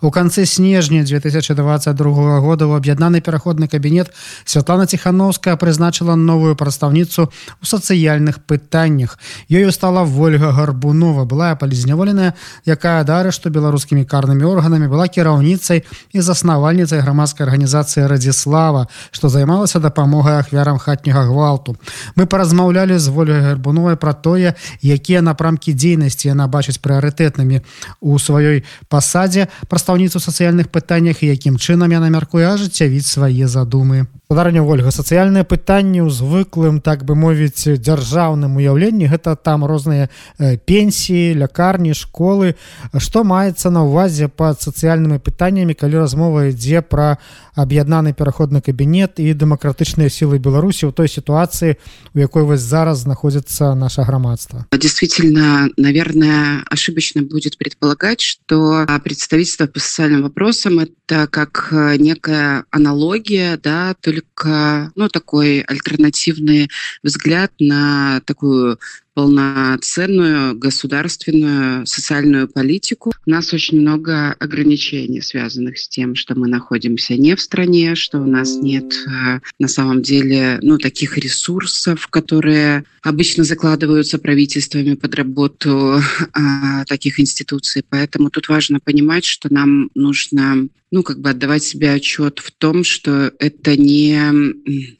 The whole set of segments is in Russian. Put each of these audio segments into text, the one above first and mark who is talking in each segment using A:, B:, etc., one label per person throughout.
A: У канцы снежня 2022 года ў аб'яднаны пераходны кабінет Святлана Ціхановская прызначыла новую прадстаўніцу у сацыяльных пытаннях. Ёю стала Вольга Гарбунова, была палізняволеная, якая да арышту беларускімі карнымі органамі была кіраўніцай і заснавальніцай грамадскай арганізацыі Радзіслава, што займалася дапамогай ахвярам хатняга гвалту. Мы паразмаўлялі з Вольгай Гарбуновай пра тое, якія напрамкі дзейнасці яна бачыць прыярытэтнымі у сваёй пасадзе, прадстаўніцу сацыяльных пытаннях і якім чынам яна мяркуе ажыццявіць свае задумы Ударня ольга сацыяльныя пытанні ў звыклым так бы мовіць дзяржаўным уяўленні. Гэта там розныя пенсіі лякарні школы. Што маецца на ўвазе пад сацыяльнымі пытаннямі калі размова ідзе пра аб'яднаны пераходны кабінет і дэмакратычныя сілы беларусі ў той сітуацыі у якой вось зараз знаходзіцца наше грамадства?
B: Действительно наверное ошибочно будет предполагать что представительство по социальным вопросам это как некая аналогия да только только ну такой альтернативный взгляд на такую полноценную государственную социальную политику. У нас очень много ограничений, связанных с тем, что мы находимся не в стране, что у нас нет э, на самом деле ну, таких ресурсов, которые обычно закладываются правительствами под работу а, таких институций. Поэтому тут важно понимать, что нам нужно ну, как бы отдавать себе отчет в том, что это не,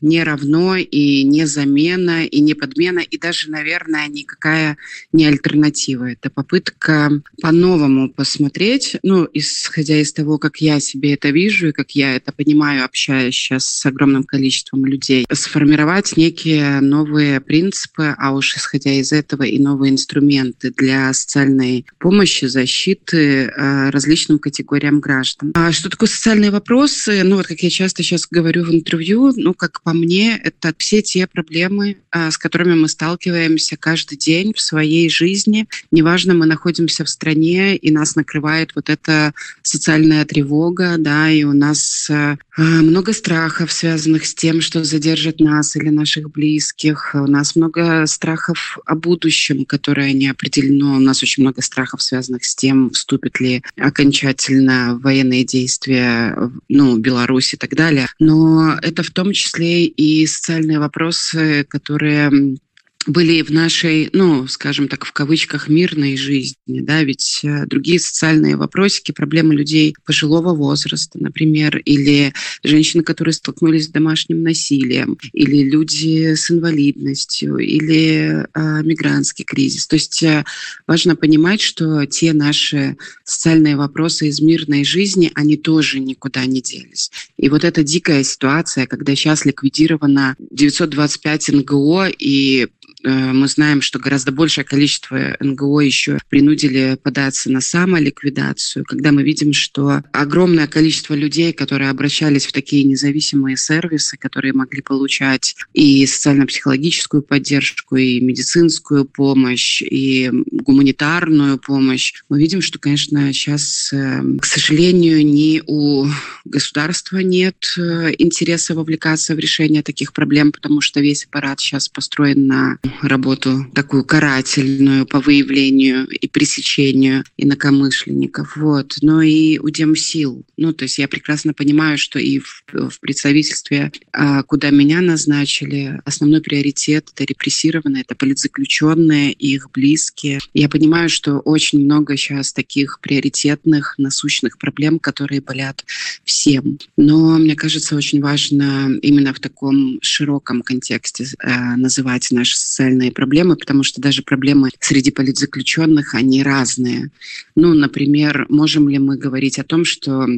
B: не равно и не замена, и не подмена, и даже, наверное, никакая не альтернатива. Это попытка по-новому посмотреть, ну, исходя из того, как я себе это вижу и как я это понимаю, общаясь сейчас с огромным количеством людей, сформировать некие новые принципы, а уж исходя из этого и новые инструменты для социальной помощи, защиты э, различным категориям граждан. А что такое социальные вопросы? Ну, вот как я часто сейчас говорю в интервью, ну, как по мне, это все те проблемы, э, с которыми мы сталкиваемся каждый каждый день в своей жизни. Неважно, мы находимся в стране, и нас накрывает вот эта социальная тревога, да, и у нас э, много страхов, связанных с тем, что задержат нас или наших близких. У нас много страхов о будущем, которое не определено. У нас очень много страхов, связанных с тем, вступит ли окончательно военные действия ну, Беларусь и так далее. Но это в том числе и социальные вопросы, которые были в нашей, ну, скажем так, в кавычках, мирной жизни, да, ведь э, другие социальные вопросики, проблемы людей пожилого возраста, например, или женщины, которые столкнулись с домашним насилием, или люди с инвалидностью, или э, мигрантский кризис. То есть э, важно понимать, что те наши социальные вопросы из мирной жизни, они тоже никуда не делись. И вот эта дикая ситуация, когда сейчас ликвидировано 925 НГО и мы знаем, что гораздо большее количество НГО еще принудили податься на самоликвидацию, когда мы видим, что огромное количество людей, которые обращались в такие независимые сервисы, которые могли получать и социально-психологическую поддержку, и медицинскую помощь, и гуманитарную помощь, мы видим, что, конечно, сейчас, э, к сожалению, ни у государства нет э, интереса вовлекаться в решение таких проблем, потому что весь аппарат сейчас построен на работу такую карательную по выявлению и пресечению инакомышленников. Вот. Но и удем сил. Ну, то есть я прекрасно понимаю, что и в, в представительстве, а, куда меня назначили, основной приоритет — это репрессированные, это политзаключенные, их близкие. Я понимаю, что очень много сейчас таких приоритетных, насущных проблем, которые болят всем. Но мне кажется, очень важно именно в таком широком контексте э, называть наши социальные проблемы, потому что даже проблемы среди политзаключенных, они разные. Ну, например, можем ли мы говорить о том, что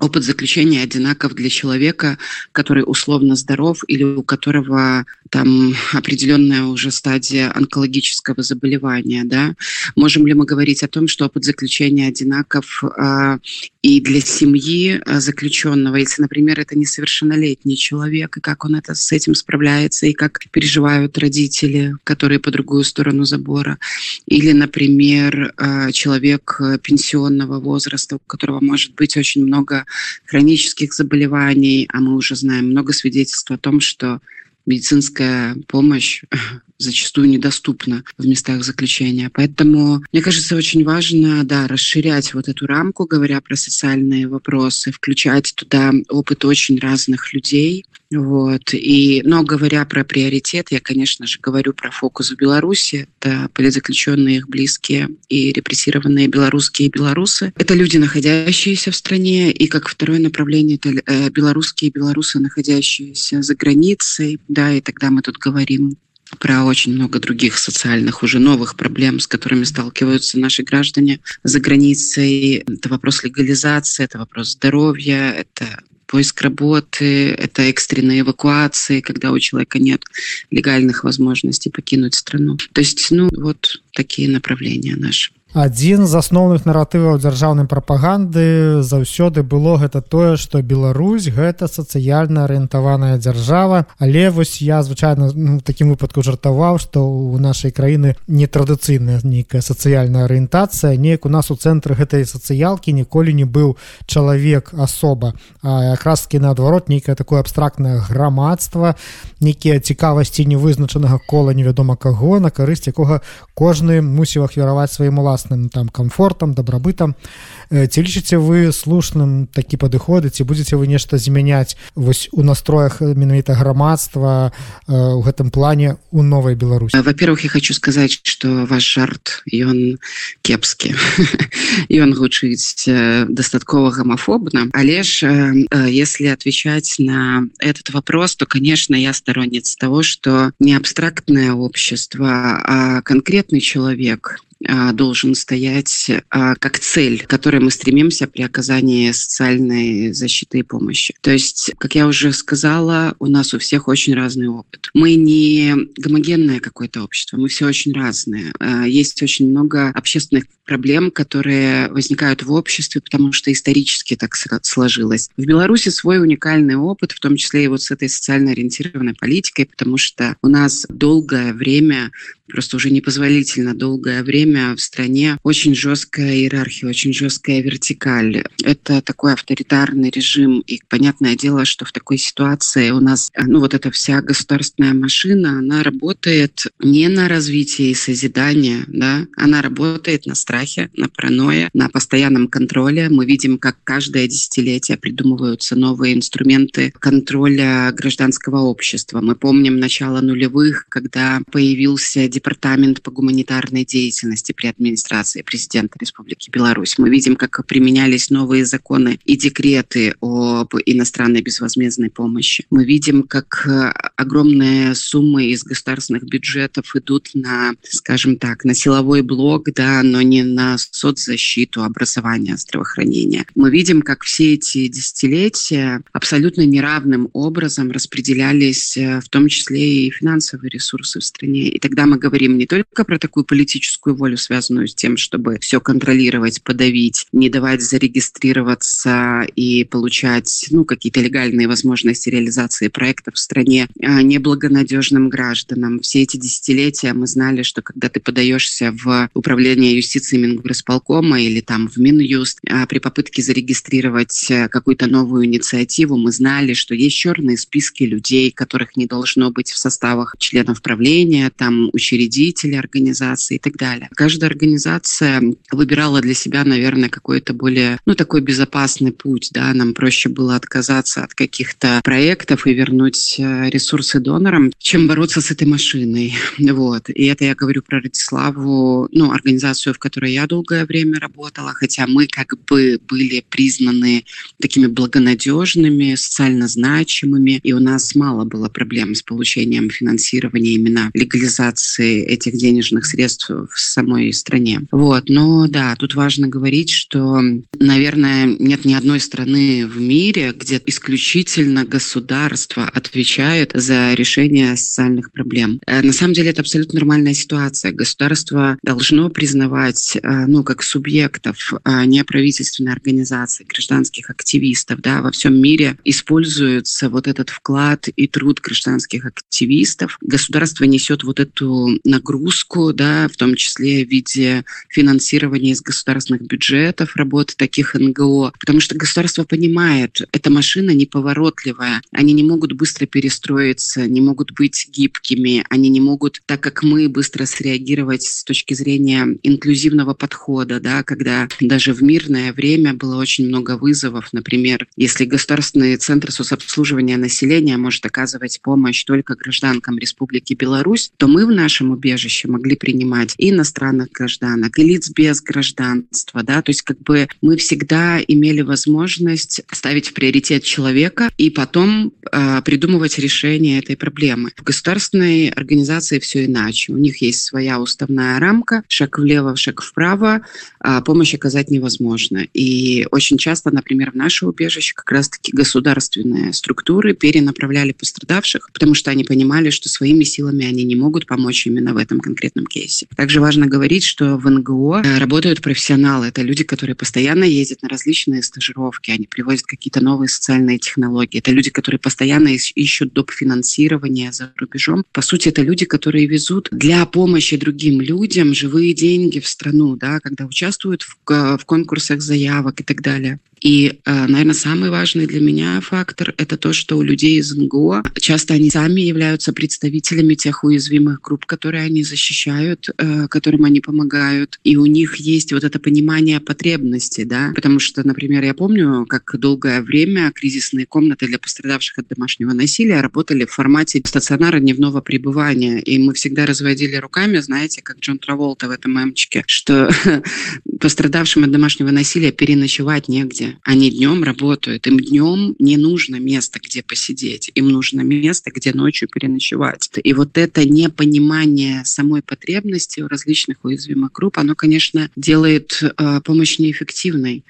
B: опыт заключения одинаков для человека, который условно здоров или у которого там определенная уже стадия онкологического заболевания, да? Можем ли мы говорить о том, что опыт заключения одинаков э, и для семьи э, заключенного, если, например, это несовершеннолетний человек, и как он это с этим справляется, и как переживают родители, которые по другую сторону забора, или, например, э, человек пенсионного возраста, у которого может быть очень много хронических заболеваний, а мы уже знаем много свидетельств о том, что медицинская помощь зачастую недоступна в местах заключения. Поэтому, мне кажется, очень важно да, расширять вот эту рамку, говоря про социальные вопросы, включать туда опыт очень разных людей. Вот. И, но говоря про приоритет, я, конечно же, говорю про фокус в Беларуси. Это политзаключенные, их близкие и репрессированные белорусские и белорусы. Это люди, находящиеся в стране. И как второе направление, это э, белорусские и белорусы, находящиеся за границей. Да, и тогда мы тут говорим про очень много других социальных уже новых проблем, с которыми сталкиваются наши граждане за границей. Это вопрос легализации, это вопрос здоровья, это поиск работы, это экстренные эвакуации, когда у человека нет легальных возможностей покинуть страну. То есть, ну, вот такие направления наши.
A: Адзін з асноўных наратываў дзяржаўнай прапаганды заўсёды было гэта тое што Беларусь гэта сацыяльна арыентаваная дзяржава. Але вось я звычайна ну, такім выпадку жартаваў што у нашай краіны нетрадыцыйная нейкая сацыяльная арыентацыя неяк у нас у цэнтры гэтай сацыялкі ніколі не быў чалавек асоба. А якразкі наадварот нейкае такое абстрактнае грамадства нейкія цікавасці невызначанага кола невядома каго на карысць якога кожны мусіў ахвяраваць сваім уласным уласным там комфортам добрабытам ці лічыце вы слушным такі падыходы ці будзеце вы нешта змяняць вось у настроях менавіта грамадства у гэтым плане у новой Беларуси
B: во-первых я хочу сказать что ваш жарт ён кепскі і он гучыць дастаткова гомофобна але ж если отвечать на этот вопрос то конечно я сторонница того что не абстрактное общество а конкретный человек должен стоять а, как цель, к которой мы стремимся при оказании социальной защиты и помощи. То есть, как я уже сказала, у нас у всех очень разный опыт. Мы не гомогенное какое-то общество, мы все очень разные. А, есть очень много общественных проблем, которые возникают в обществе, потому что исторически так сложилось. В Беларуси свой уникальный опыт, в том числе и вот с этой социально ориентированной политикой, потому что у нас долгое время просто уже непозволительно долгое время в стране очень жесткая иерархия, очень жесткая вертикаль. Это такой авторитарный режим. И понятное дело, что в такой ситуации у нас, ну вот эта вся государственная машина, она работает не на развитие и созидание, да, она работает на страхе, на паранойе, на постоянном контроле. Мы видим, как каждое десятилетие придумываются новые инструменты контроля гражданского общества. Мы помним начало нулевых, когда появился департамент по гуманитарной деятельности при администрации президента Республики Беларусь. Мы видим, как применялись новые законы и декреты об иностранной безвозмездной помощи. Мы видим, как э, огромные суммы из государственных бюджетов идут на, скажем так, на силовой блок, да, но не на соцзащиту, образование, здравоохранение. Мы видим, как все эти десятилетия абсолютно неравным образом распределялись, э, в том числе и финансовые ресурсы в стране. И тогда мы говорим не только про такую политическую волю, связанную с тем, чтобы все контролировать, подавить, не давать зарегистрироваться и получать ну, какие-то легальные возможности реализации проектов в стране а неблагонадежным гражданам. Все эти десятилетия мы знали, что когда ты подаешься в управление юстиции Мингорисполкома или там в Минюст, а при попытке зарегистрировать э, какую-то новую инициативу, мы знали, что есть черные списки людей, которых не должно быть в составах членов правления, там там учредители организации и так далее. Каждая организация выбирала для себя, наверное, какой-то более, ну, такой безопасный путь, да, нам проще было отказаться от каких-то проектов и вернуть э, ресурсы донорам, чем бороться с этой машиной. Вот. И это я говорю про Радиславу, ну, организацию, в которой я долгое время работала, хотя мы как бы были признаны такими благонадежными, социально значимыми, и у нас мало было проблем с получением финансирования именно легализации реализации этих денежных средств в самой стране. Вот. Но да, тут важно говорить, что, наверное, нет ни одной страны в мире, где исключительно государство отвечает за решение социальных проблем. Э, на самом деле это абсолютно нормальная ситуация. Государство должно признавать, э, ну, как субъектов э, неправительственной организации, гражданских активистов, да, во всем мире используется вот этот вклад и труд гражданских активистов. Государство несет вот эту нагрузку, да, в том числе в виде финансирования из государственных бюджетов работы таких НГО, потому что государство понимает, эта машина неповоротливая, они не могут быстро перестроиться, не могут быть гибкими, они не могут, так как мы, быстро среагировать с точки зрения инклюзивного подхода, да, когда даже в мирное время было очень много вызовов, например, если государственный центр соцобслуживания населения может оказывать помощь только гражданкам Республики Беларусь, то мы в нашем убежище могли принимать и иностранных гражданок, и лиц без гражданства, да, то есть как бы мы всегда имели возможность ставить в приоритет человека и потом э, придумывать решение этой проблемы. В государственной организации все иначе. У них есть своя уставная рамка, шаг влево, шаг вправо, а помощь оказать невозможно. И очень часто, например, в наше убежище как раз-таки государственные структуры перенаправляли пострадавших, потому что они понимали, что своими силами они не могут помочь именно в этом конкретном кейсе. Также важно говорить, что в НГО э, работают профессионалы. Это люди, которые постоянно ездят на различные стажировки, они привозят какие-то новые социальные технологии. Это люди, которые постоянно ищут доп. финансирования за рубежом. По сути, это люди, которые везут для помощи другим людям живые деньги в страну, да, когда участвуют в, в конкурсах заявок и так далее. И, э, наверное, самый важный для меня фактор – это то, что у людей из НГО часто они сами являются представителями тех уязвимых групп, которые они защищают, э, которым они помогают. И у них есть вот это понимание потребностей, да, потому что, например, я помню, как долгое время кризисные комнаты для пострадавших от домашнего насилия работали в формате стационара дневного пребывания. И мы всегда разводили руками, знаете, как Джон Траволта в этом мемчике, что пострадавшим от домашнего насилия переночевать негде они днем работают, им днем не нужно место, где посидеть, им нужно место, где ночью переночевать. И вот это непонимание самой потребности у различных уязвимых групп, оно, конечно, делает э, помощь неэффективной.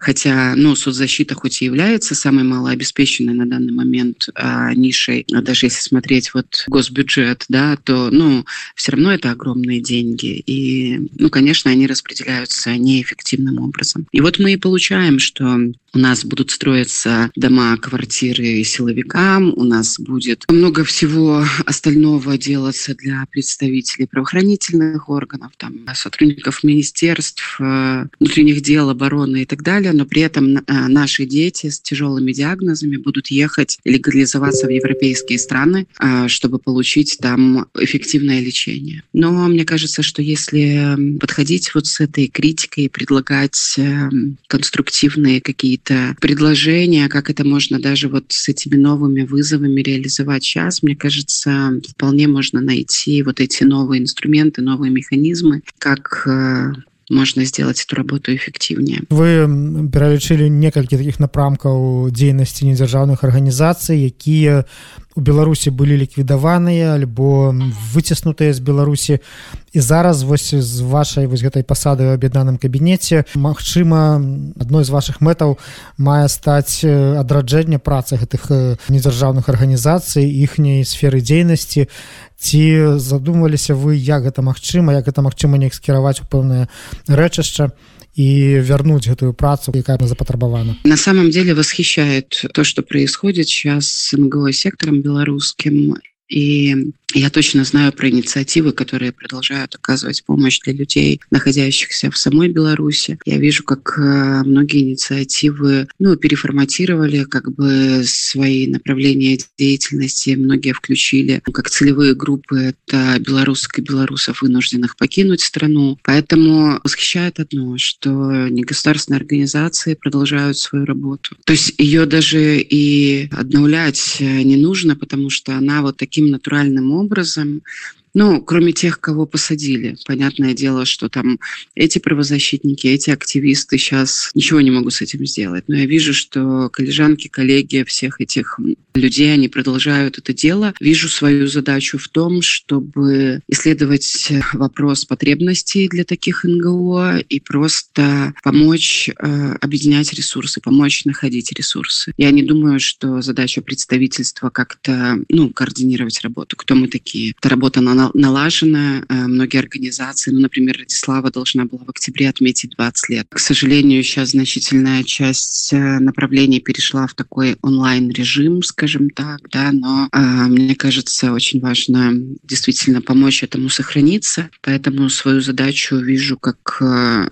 B: Хотя, ну, соцзащита хоть и является самой малообеспеченной на данный момент а, нишей, а даже если смотреть вот госбюджет, да, то, ну, все равно это огромные деньги. И, ну, конечно, они распределяются неэффективным образом. И вот мы и получаем, что у нас будут строиться дома, квартиры силовикам, у нас будет много всего остального делаться для представителей правоохранительных органов, там, сотрудников министерств, э, внутренних дел, обороны и так далее, но при этом э, наши дети с тяжелыми диагнозами будут ехать легализоваться в европейские страны, э, чтобы получить там эффективное лечение. Но мне кажется, что если подходить вот с этой критикой и предлагать конструктивные какие-то предложения, как это можно даже вот с этими новыми вызовами реализовать сейчас, мне кажется, вполне можно найти вот эти новые инструменты, новые механизмы, как э, можна сделать эту работу эффективнее
A: вы пералічылі некалькі таких напрамкаў дзейнасці недзяржаўных арганізацый якія у беларусі былі ліквідаваныя альбо выціснутыя з беларусі. І зараз вось з вашай вось гэтай пасады ў аб'яднаным кабінеце Мачыма адной з ваших мэтаў мае стаць адраджэнне працы гэтых недзяржаўных арганізацый іхняй сферы дзейнасці. Ці задумваліся вы як гэта магчыма як это магчыма не скіраваць у пэўнае рэчышча і вярнуць гэтую працу якая запатрабавана
B: на самом деле восхищает то что происходит сейчас с мго сектором беларускім и я точно знаю про инициативы, которые продолжают оказывать помощь для людей, находящихся в самой Беларуси. Я вижу, как э, многие инициативы ну, переформатировали как бы свои направления деятельности. Многие включили ну, как целевые группы это белорусских и белорусов, вынужденных покинуть страну. Поэтому восхищает одно, что негосударственные организации продолжают свою работу. То есть ее даже и обновлять э, не нужно, потому что она вот таким натуральным образом образом ну, кроме тех, кого посадили. Понятное дело, что там эти правозащитники, эти активисты сейчас ничего не могут с этим сделать. Но я вижу, что коллежанки, коллеги всех этих людей, они продолжают это дело. Вижу свою задачу в том, чтобы исследовать вопрос потребностей для таких НГО и просто помочь э, объединять ресурсы, помочь находить ресурсы. Я не думаю, что задача представительства как-то ну, координировать работу. Кто мы такие? Это работа на налажено. Многие организации, ну, например, Радислава должна была в октябре отметить 20 лет. К сожалению, сейчас значительная часть направлений перешла в такой онлайн-режим, скажем так, да, но мне кажется, очень важно действительно помочь этому сохраниться, поэтому свою задачу вижу как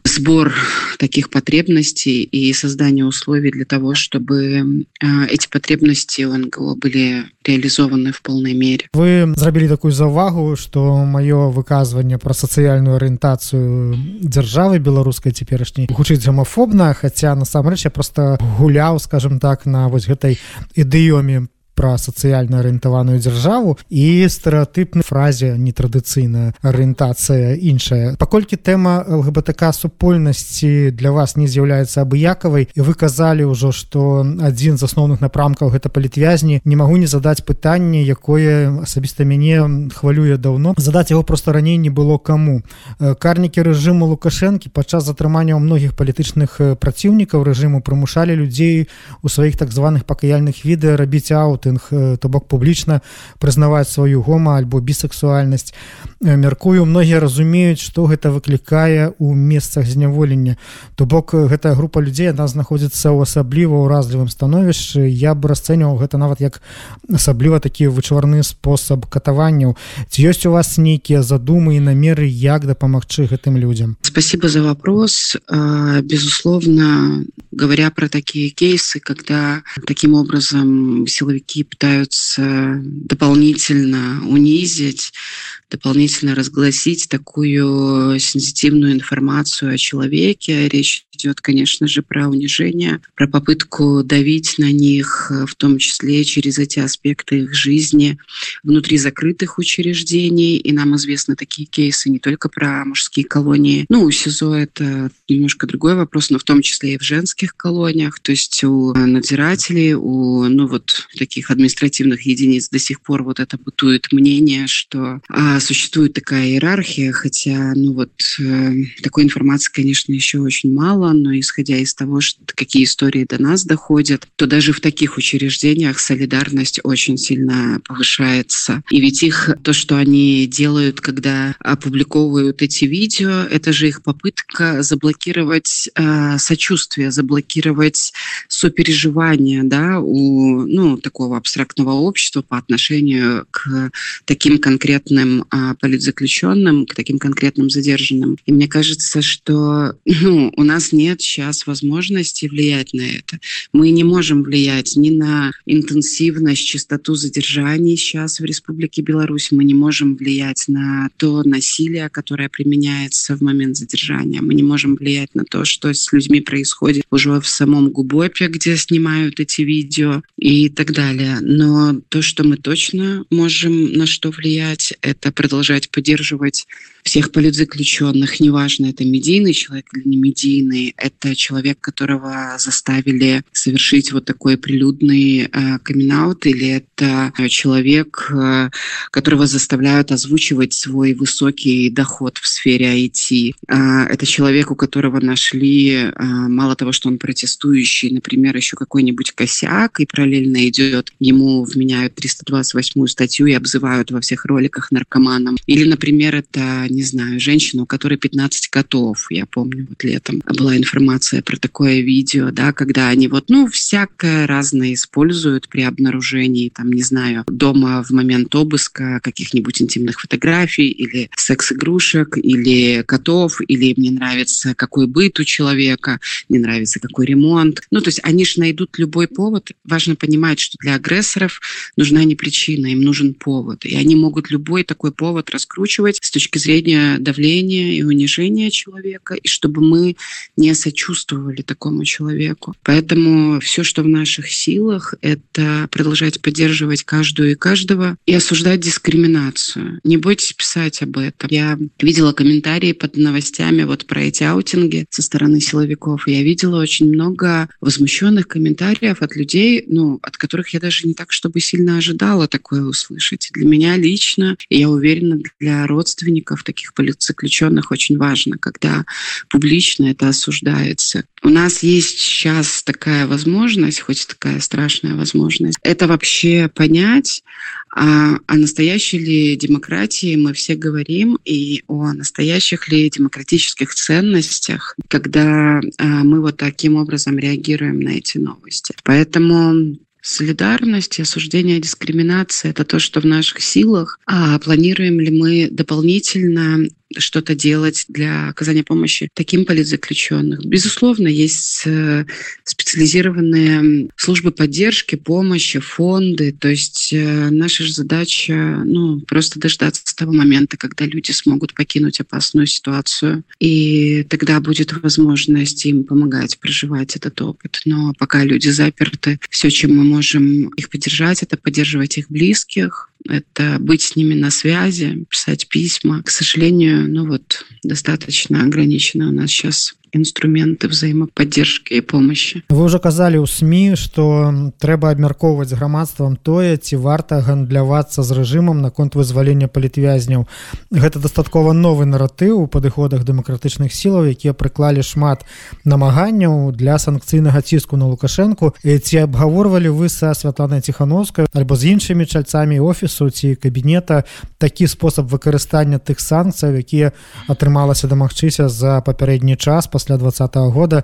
B: сбор таких потребностей и создание условий для того, чтобы эти потребности ОНГО были реализованы в полной мере.
A: Вы зрабілі такую заўвагу, што маё выказванне пра сацыяльную арыентацыю дзяржавы беларускай цяперашняй гучыць гомафобна, хаця насамрэч я просто гуляў, скажем так, на вось гэтай ідыёме пра сацыяльна арыентаваную дзяржаву і стэеатыпнай фразе нетрадыцыйная арыентацыя іншая паколькі тэма лгбтк супольнасці для вас не з'яўляецца абыякавай і вы казалі ўжо што адзін з асноўных напрамкаў гэта палітвязні. Не магу не задаць пытанне якое асабіста мяне хвалюе даўно. Задаць яго просто раней не было каму. Карнікі рэжыму лукашэнкі падчас затрымання ў многіх палітычных праціўнікаў рэжыму прымушалі людзей у сваіх так званых пакаяльных відэа рабіць ауты маркетинг то бок публічна прызнаваць сваю гома альбо бісексуальнасць. Мяркую многія разумеюць што гэта выклікае ў месцах зняволення. То бок гэтая група людзей она знаходзіцца ў асабліва ўразлівым становішчы. Я бы расцэньваў гэта нават як асабліва такі вычварны спосаб катаванняў. Ці ёсць у вас нейкія задумы і намеры як дапамагчы гэтым людям
B: спасибо за вопрос. Безусловно говоря про такие кейсы когда таким образом силовики такие пытаются дополнительно унизить, дополнительно разгласить такую сенситивную информацию о человеке. Речь идет, конечно же, про унижение, про попытку давить на них, в том числе через эти аспекты их жизни внутри закрытых учреждений. И нам известны такие кейсы не только про мужские колонии. Ну, у СИЗО это немножко другой вопрос, но в том числе и в женских колониях. То есть у надзирателей, у ну, вот таких административных единиц до сих пор вот это бытует мнение, что а, существует такая иерархия, хотя ну вот э, такой информации, конечно, еще очень мало но исходя из того, что какие истории до нас доходят, то даже в таких учреждениях солидарность очень сильно повышается. И ведь их, то, что они делают, когда опубликовывают эти видео, это же их попытка заблокировать э, сочувствие, заблокировать сопереживание да, у ну, такого абстрактного общества по отношению к таким конкретным э, политзаключенным, к таким конкретным задержанным. И мне кажется, что ну, у нас нет сейчас возможности влиять на это. Мы не можем влиять ни на интенсивность, частоту задержаний сейчас в Республике Беларусь. Мы не можем влиять на то насилие, которое применяется в момент задержания. Мы не можем влиять на то, что с людьми происходит уже в самом Губопе, где снимают эти видео и так далее. Но то, что мы точно можем на что влиять, это продолжать поддерживать всех политзаключенных, неважно, это медийный человек или не медийный, это человек, которого заставили совершить вот такой прилюдный э, камин или это человек, э, которого заставляют озвучивать свой высокий доход в сфере IT. Э, это человек, у которого нашли, э, мало того, что он протестующий, например, еще какой-нибудь косяк, и параллельно идет, ему вменяют 328 статью и обзывают во всех роликах наркоманом. Или, например, это не знаю, женщину, у которой 15 котов. Я помню, вот летом была информация про такое видео, да, когда они вот, ну, всякое разное используют при обнаружении, там, не знаю, дома в момент обыска каких-нибудь интимных фотографий или секс-игрушек, или котов, или им не нравится, какой быт у человека, не нравится, какой ремонт. Ну, то есть они же найдут любой повод. Важно понимать, что для агрессоров нужна не причина, им нужен повод. И они могут любой такой повод раскручивать с точки зрения давления и унижения человека, и чтобы мы не сочувствовали такому человеку. Поэтому все, что в наших силах, это продолжать поддерживать каждую и каждого и осуждать дискриминацию. Не бойтесь писать об этом. Я видела комментарии под новостями вот про эти аутинги со стороны силовиков, я видела очень много возмущенных комментариев от людей, ну, от которых я даже не так, чтобы сильно ожидала такое услышать. Для меня лично, я уверена, уверена, для родственников таких политзаключенных очень важно, когда публично это осуждается. У нас есть сейчас такая возможность, хоть такая страшная возможность, это вообще понять, а о настоящей ли демократии мы все говорим и о настоящих ли демократических ценностях, когда а, мы вот таким образом реагируем на эти новости. Поэтому Солидарность и осуждение дискриминации – это то, что в наших силах. А планируем ли мы дополнительно что-то делать для оказания помощи таким политзаключенным. Безусловно, есть э, специализированные службы поддержки, помощи, фонды. То есть э, наша же задача ну, просто дождаться того момента, когда люди смогут покинуть опасную ситуацию. И тогда будет возможность им помогать проживать этот опыт. Но пока люди заперты, все, чем мы можем их поддержать, это поддерживать их близких, это быть с ними на связи, писать письма. К сожалению, ну вот достаточно ограничено у нас сейчас інструменты взаимоподдержки і помощи.
A: Вы уже казалі ў сМ что трэба абмяркоўваць грамадствам тое ці варта гандлявацца з рэжымам наконт вызвалення палітвязняў. Гэта дастаткова новы наратыў у падыходах дэмакратычных сілаў якія прыклалі шмат намаганняў для санкцыйнага ціску на лукашэнку. Ці абгаворвалі вы са святланай ціхановскай альбо з іншымі чальцамі офісу ці кабінета такі спосаб выкарыстання тых санкцыяў якія атрымалася дамагчыся за папярэдні час па пасля двадцатого года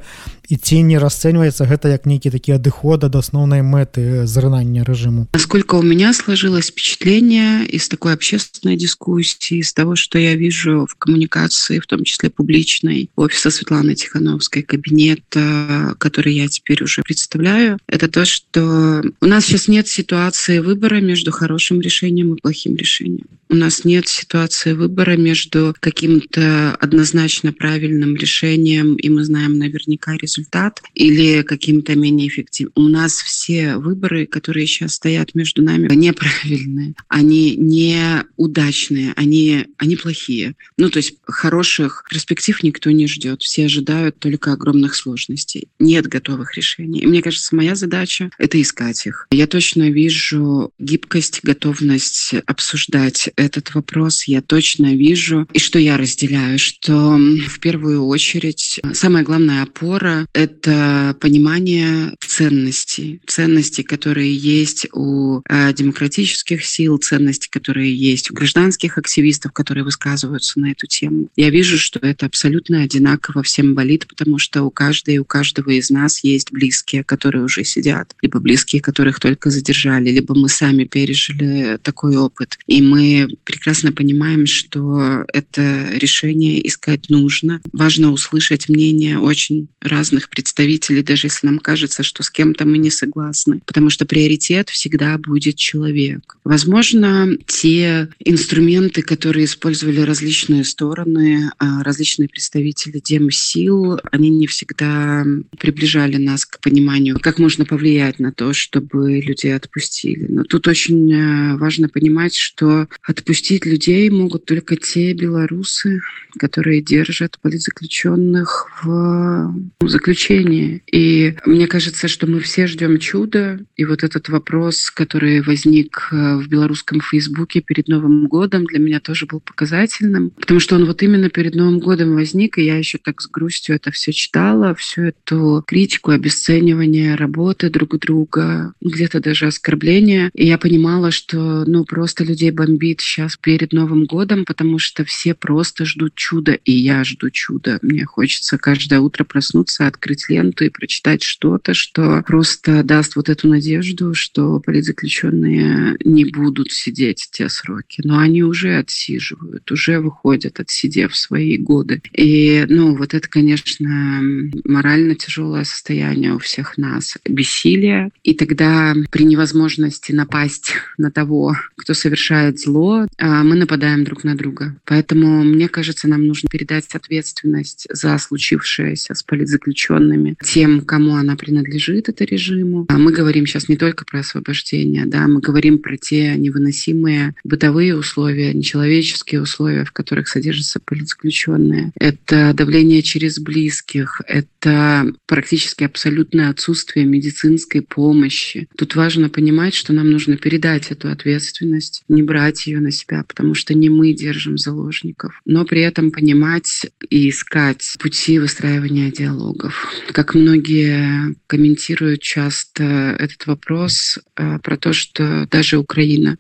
A: і ці не расцэньваецца гэта як нейкі такі адыхода до основной мэты зрынання режиму
B: насколько у меня сложилось впечатление из такой общественной дискуссии из того что я вижу в коммуникации в том числе публичной офиса Светланы Тихановской кабинета который я теперь уже представляю это то что у нас сейчас нет ситуации выбора между хорошим решением и плохим решением у нас нет ситуации выбора между каким-то однозначно правильным решением и мы знаем наверняка результат или каким-то менее эффективным. У нас все выборы, которые сейчас стоят между нами, неправильные, они неудачные, они, они плохие. Ну, то есть хороших перспектив никто не ждет. Все ожидают только огромных сложностей. Нет готовых решений. И мне кажется, моя задача — это искать их. Я точно вижу гибкость, готовность обсуждать этот вопрос. Я точно вижу, и что я разделяю, что в первую очередь самая главная опора это понимание ценностей, ценностей, которые есть у э, демократических сил, ценности, которые есть у гражданских активистов, которые высказываются на эту тему. Я вижу, что это абсолютно одинаково всем болит, потому что у каждой, у каждого из нас есть близкие, которые уже сидят, либо близкие, которых только задержали, либо мы сами пережили такой опыт. И мы прекрасно понимаем, что это решение искать нужно. Важно услышать мнение очень разных разных представителей, даже если нам кажется, что с кем-то мы не согласны, потому что приоритет всегда будет человек. Возможно, те инструменты, которые использовали различные стороны, а, различные представители демсил, они не всегда приближали нас к пониманию, как можно повлиять на то, чтобы людей отпустили. Но тут очень э, важно понимать, что отпустить людей могут только те белорусы, которые держат политзаключенных в заключении. И мне кажется, что мы все ждем чуда. И вот этот вопрос, который возник э, в белорусском Фейсбуке перед Новым годом, для меня тоже был показательным, потому что он вот именно перед Новым годом возник, и я еще так с грустью это все читала, всю эту критику, обесценивание работы друг друга, где-то даже оскорбления. И я понимала, что ну просто людей бомбит сейчас перед Новым годом, потому что все просто ждут чуда, и я жду чуда. Мне хочется каждое утро проснуться, открыть ленту и прочитать что-то, что просто даст вот эту надежду, что политзаключенные не будут сидеть те сроки. Но они уже отсиживают, уже выходят, отсидев свои годы. И, ну, вот это, конечно, морально тяжелое состояние у всех нас. Бессилие. И тогда при невозможности напасть на того, кто совершает зло, а, мы нападаем друг на друга. Поэтому, мне кажется, нам нужно передать ответственность за случившееся с политзаключенными тем, кому она принадлежит, это режиму. А мы говорим сейчас не только про освобождение, да, мы говорим про те невыносимые бытовые условия, нечеловеческие условия, в которых содержатся политзаключенные. Это давление через близких, это практически абсолютное отсутствие медицинской помощи. Тут важно понимать, что нам нужно передать эту ответственность, не брать ее на себя, потому что не мы держим заложников, но при этом понимать и искать пути выстраивания диалогов. Как многие комментируют часто этот вопрос э, про то, что даже Украина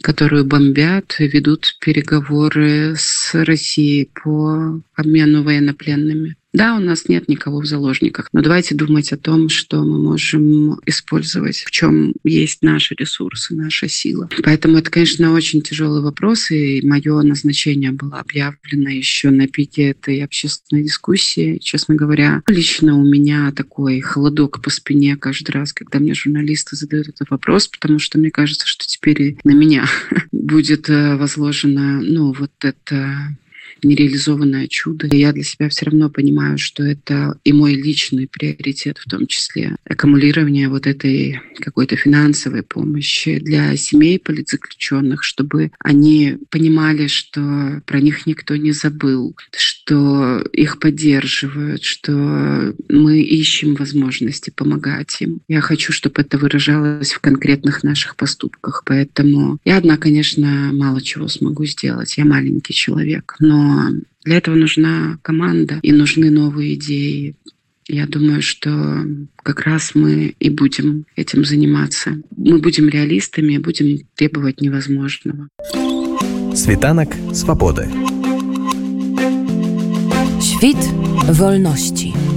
B: которую бомбят, ведут переговоры с Россией по обмену военнопленными. Да, у нас нет никого в заложниках, но давайте думать о том, что мы можем использовать, в чем есть наши ресурсы, наша сила. Поэтому это, конечно, очень тяжелый вопрос, и мое назначение было объявлено еще на пике этой общественной дискуссии. Честно говоря, лично у меня такой холодок по спине каждый раз, когда мне журналисты задают этот вопрос, потому что мне кажется, что теперь на меня будет э, возложено, ну, вот это нереализованное чудо. Я для себя все равно понимаю, что это и мой личный приоритет, в том числе аккумулирование вот этой какой-то финансовой помощи для семей политзаключенных, чтобы они понимали, что про них никто не забыл, что их поддерживают, что мы ищем возможности помогать им. Я хочу, чтобы это выражалось в конкретных наших поступках. Поэтому я одна, конечно, мало чего смогу сделать. Я маленький человек, но для этого нужна команда и нужны новые идеи. Я думаю, что как раз мы и будем этим заниматься. Мы будем реалистами, будем требовать невозможного.
C: Світанок свободы.
D: Świt wolności.